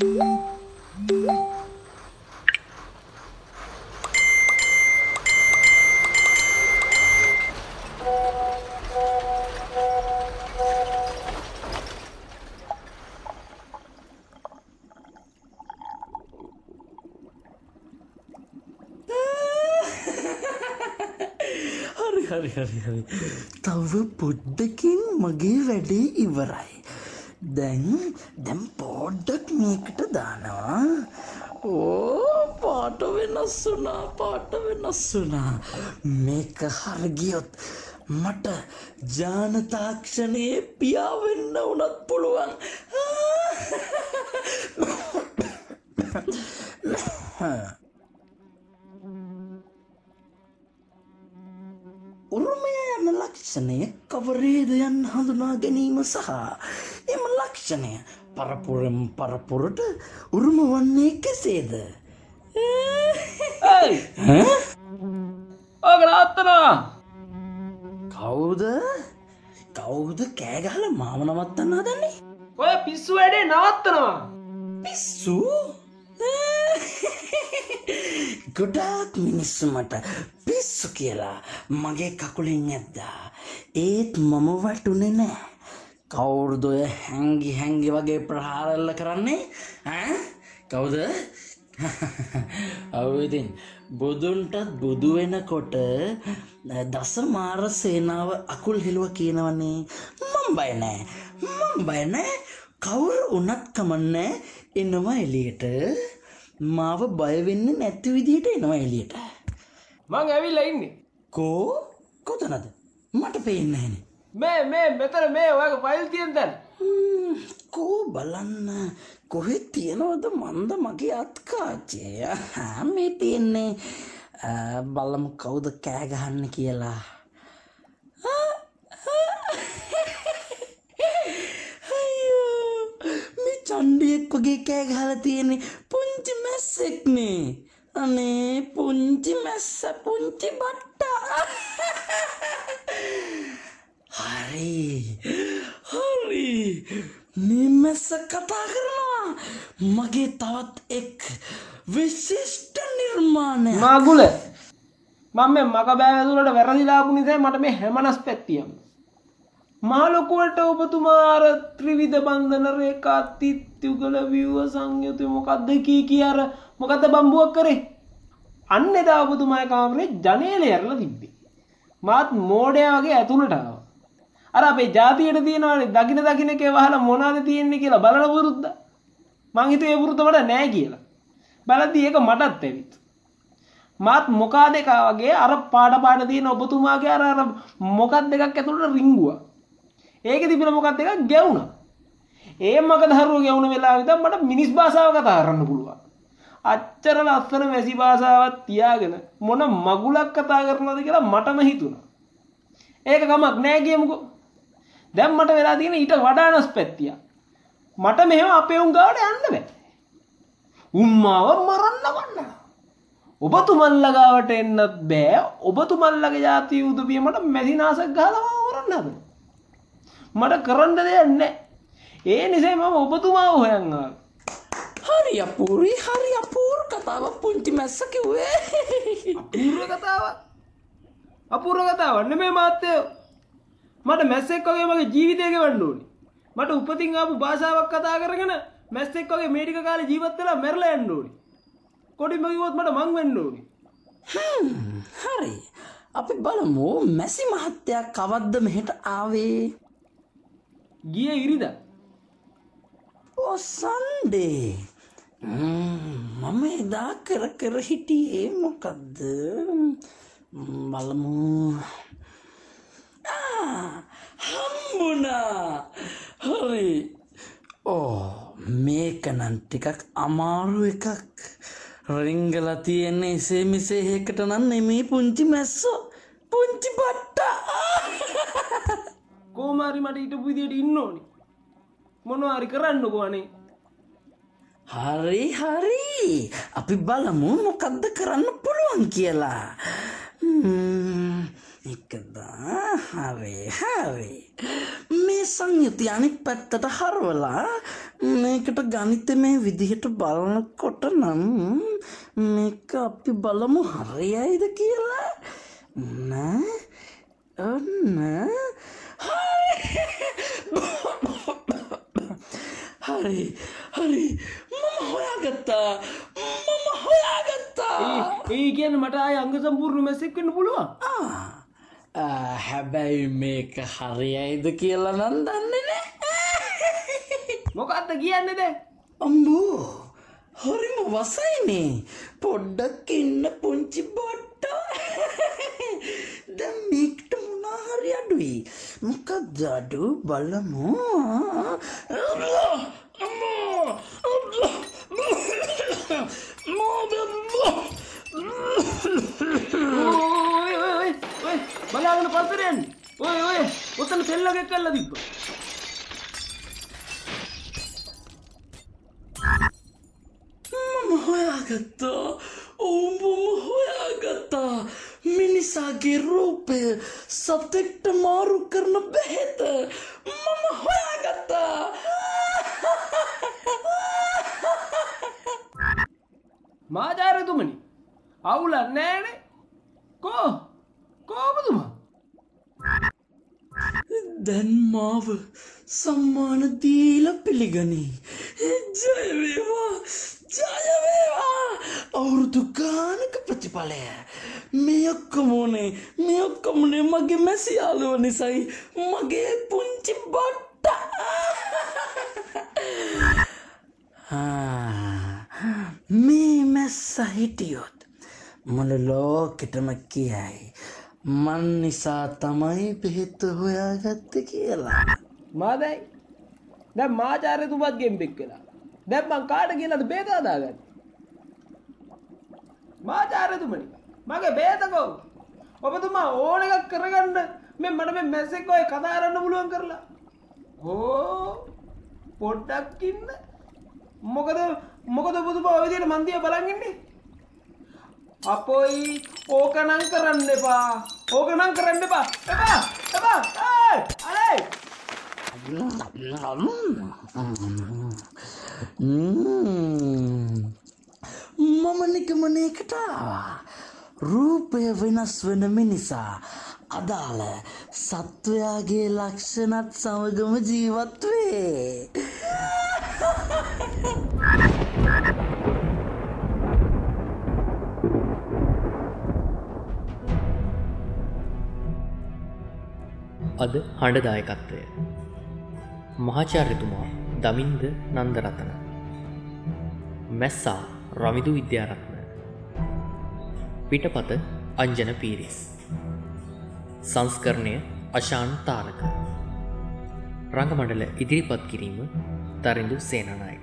හරි හරි හරි හරි. තව පොඩ්ඩකින් මගේ වැඩේ ඉවරයි. දැන් දැම් පෝඩ්ඩක් මේකට දානවා. ඕ පාට වෙනස් වුනා පාට වෙනස් වුනා මේක හරගියොත් මට ජානතාක්ෂණයේ පියාවෙන්න වනත් පුළුවන්. උරුමය යන ලක්ෂණය කවරේද යන් හඳුනා ගැනීම සහ එම ලක්ෂණය පරපුරම් පරපුරට උරුම වන්නේ කෙසේද නවත්තනවා කවුද? කවුද කෑගහල මාව නවත්තන්න දන්නේ ඔය පිස්සු වැඩේ නවත්තනවා. පිස්සු ගොඩාක් මිනිස්සු මට පිස්සු කියලා මගේ කකුලින් ඇද්දා. ඒත් මම වටුනේ නෑ. කවුරුදොය හැංගි හැංගි වගේ ප්‍රහාරල්ල කරන්නේ? ඈ? කවුද? අවවිතින් බුදුන්ටත් බුදු වෙනකොට දස මාර සේනාව අකුල් හෙළුව කියනවන්නේ මම් බය නෑ. මම් බය නෑ. කවුරු උනත් කමන්නෑ එනවා එලියට මාව බයවෙන්න නැති විදිහට එනවා එලියට මං ඇවිල්ලා ඉන්නේ කෝ කොතනද මට පේන්න හැන මේ මේ මෙතන මේ ඔයක ෆයිල් තියෙන තැන කෝ බලන්න කොහෙ තියෙනවද මන්ද මගේ අත්කාචය මේ තියෙන්නේ බලමු කවුද කෑගහන්න කියලා මේ චන්ඩියෙක් වගේ කෑගහල තියෙනෙ පුංචි මැස්සෙක්නේ. අනේ පුංචි මැස්ස පුංචි බට්ටා. හරි. හරි. මේ මැස්ස කතා කරනවා. මගේ තවත් එක් විශිෂ්ට නිර්මාණය මාගුල මම මේ මක බෑවැදුරට වැරදිලාපු නිසා මට මේ හැමනස් පැත්තියම් මාලොකුවට ඔබතුමාර ත්‍රිවිධ බන්ධන රේකා තිත්යුගල විව්ව සංයුතු මොකක්ද කී කිය අර මොකද බම්බුවක් කරේ? අන්න එදා ඔබතුමාය කාමරේ ජනේල ඇරල තිබ්බේ. මාත් මෝඩය වගේ ඇතුළටාව අර අපේ ජාතියට තියෙනවනේ දකින දකින එක වහල මොනාද තියෙන්නේ කියලා බලන පුරුද්ද? මංහිත ඒ පුරුතමට නෑ කියලා. බලද්දී ඒක මටත් ඇවිත්. මාත් මොකා දෙකා වගේ අර පාඩ පාඩ තියෙන ඔබතුමාගේ අර අර මොකක් දෙකක් ඇතුළට රිංගුව. ඒක තිබෙන මොකක් දෙකක් ගැවුණ. ඒ මක දරුව ගැවුණ වෙලා විතර මට මිනිස් භාෂාව කතා කරන්න පුළුවන්. අච්චර ලස්සන මැසි භාෂාවක් තියාගෙන මොන මගුලක් කතා කරනවද කියලා මටම හිතුණා. ඒක කමක් නෑ කියමුකෝ. දැන් මට වෙලා තියෙන ඊට වඩානස් පැත්තිය මට මෙහෙම අපේ උන් ගාවට යන්න බෑ. උම්මාව මරන්න වන්න. ඔබතුමල්ලගාවට එන්නත් බෑ. ඔබතුමල්ලගේ ජාතිය උදවිය මට මැසිනාසක් ගහලවා වරන්න හද මට කරන්න දෙයක් නෑ ඒ නිසා මම ඔබතුමාව හොයන්වා හරි අපූරි හරි අපූර් කතාව පුංචි මැස්ස කිව්වේ. පූර්ව කතාව අපූර්ව කතාවන්න මේ මාත්‍යයෝ මට මැස්සෙක් වගේ මගේ ජීවිතයක වන්න ඕනි. මට උපතින් ආපු භාෂාවක් කතා කරගෙන මැස්සෙක් වගේ මේටික කාල ජීවත් වෙලා මැරල යන්න ඕනි. කොඩි මගිවොත් මට මං වෙන්න ඕනි. හරි. අපි බලමු මැසි මහත්තයක් කවද්ද මෙහෙට ආවේ ගිය ඉරිද? ඕ සන්ඩේ මම එදා කර කර හිටියේ මොකක්ද ම්, බලමු. ආ, හම්බුණා. හරි. ඕ මේකනන් ටිකක් අමාරු එකක්. රිංගල තියෙන්නේ එසේ මෙසේ ඒකට නම් නෙමේ පුංචි මැස්සෝ පුංචි බට්ටා කෝමාරි මට ඊට පුදියට ඉන්න ඕනි. මොනවාරි කරන්නකෝ අනේ හරි හරි. අපි බලමු මොකක්ද කරන්න පුළුවන් කියලා. ම්ම්, එකදා? හරි හරි. මේ මේ සංයුති අනික් පැත්තට හරවලා මේකට ගනිත මේ විදිහට බලනකොට නම් මේක අපි බලමු හරියයිද කියලා. නෑ ඔන්න හරි හරි. මම හොයාගත්තා. මම හොයාගත්තා. ඒ කියන්න මට අය අංග සම්පූර්ණ මැසෙක් වෙන්න පුළුවන්? හැබැයි මේක හරියයිද කියලා නම් දන්නේ නෑ. මොකක්ද කියන්න ද අම්බෝ හරිම වසයිනේ. පොඩ්ඩක් ඉන්න පුංචි බොට්ට. දැන් මේකට මොනාහරි අඩුයි. මොකක්ද අඩු බලමු අල්ලා, අම්මා, අල්ලා, මෝබෙල්ලා. ඔය ඔය ඔය ඔය බලාගෙන පතරයන් ඔය ඔය ඔතන සෙල්ලගෙක් කල්ලා තිබ්බ මම හොයාගත්තා ඔවුඹම හොයාගත්තා මිනිසාගේ රූපය සතෙක්ට මාරු කරන බැහෙත මම හොයාගත්තා මාජාරතුමනි අවුල නෑනේ කෝ කෝපතුමා දැන් මාව සම්මාන දීල පිළිගනී. ජයවේවා ජයවේවා අවුරුදු ගානක ප්‍රතිඵලය. මේ ඔක්කොමෝනේ මේ ඔක්කොමනේ මගේ මැසියාලුව නිසයි. මගේ පුංචි බට්ට. මේ මැස්ස හිටියොත් මොළ ලෝකෙටම කියයි. මන් නිසා තමයි පිහිත්ත හොයාගත්ත කියලා. මාදයි දැ මාචාරතුමත් ගෙම්පෙක් කලා දැම්මං කාට කියලද බේතාදාගන්න මාචාරතුමනි මගේ බේතකෝ ඔබතුමා ඕන එකක් කරගන්න මෙ මට මේ මැස්සෙක් ඔය කතාරන්න පුළුවන් කරලා. හෝ පොඩ්ඩක් ඉන්න. මොකද මොකද බුදු පවවිදියට මන්දිය බලගන්නේ අපොයි ඕකනං කරන්න එපා ඕකනං කරන්න එපා එපා එපා ඒයි! අනේ මම නිගමනයකට ආවා රූපය වෙනස් වන මිනිසා අදාළ සත්වයාගේ ලක්ෂණත් සමගම ජීවත් අද හඬදායකත්වය. මහාචාර්යතුමා දමින්ද නන්දරතන. මැස්සා රමිදු විද්‍යාරත්න. පිටපත අංජන පීරිස්. සංස්කරණය අශාන් තාරක රඟමඩල ඉදිරිපත් කිරීම තරිඳු සේනනායක.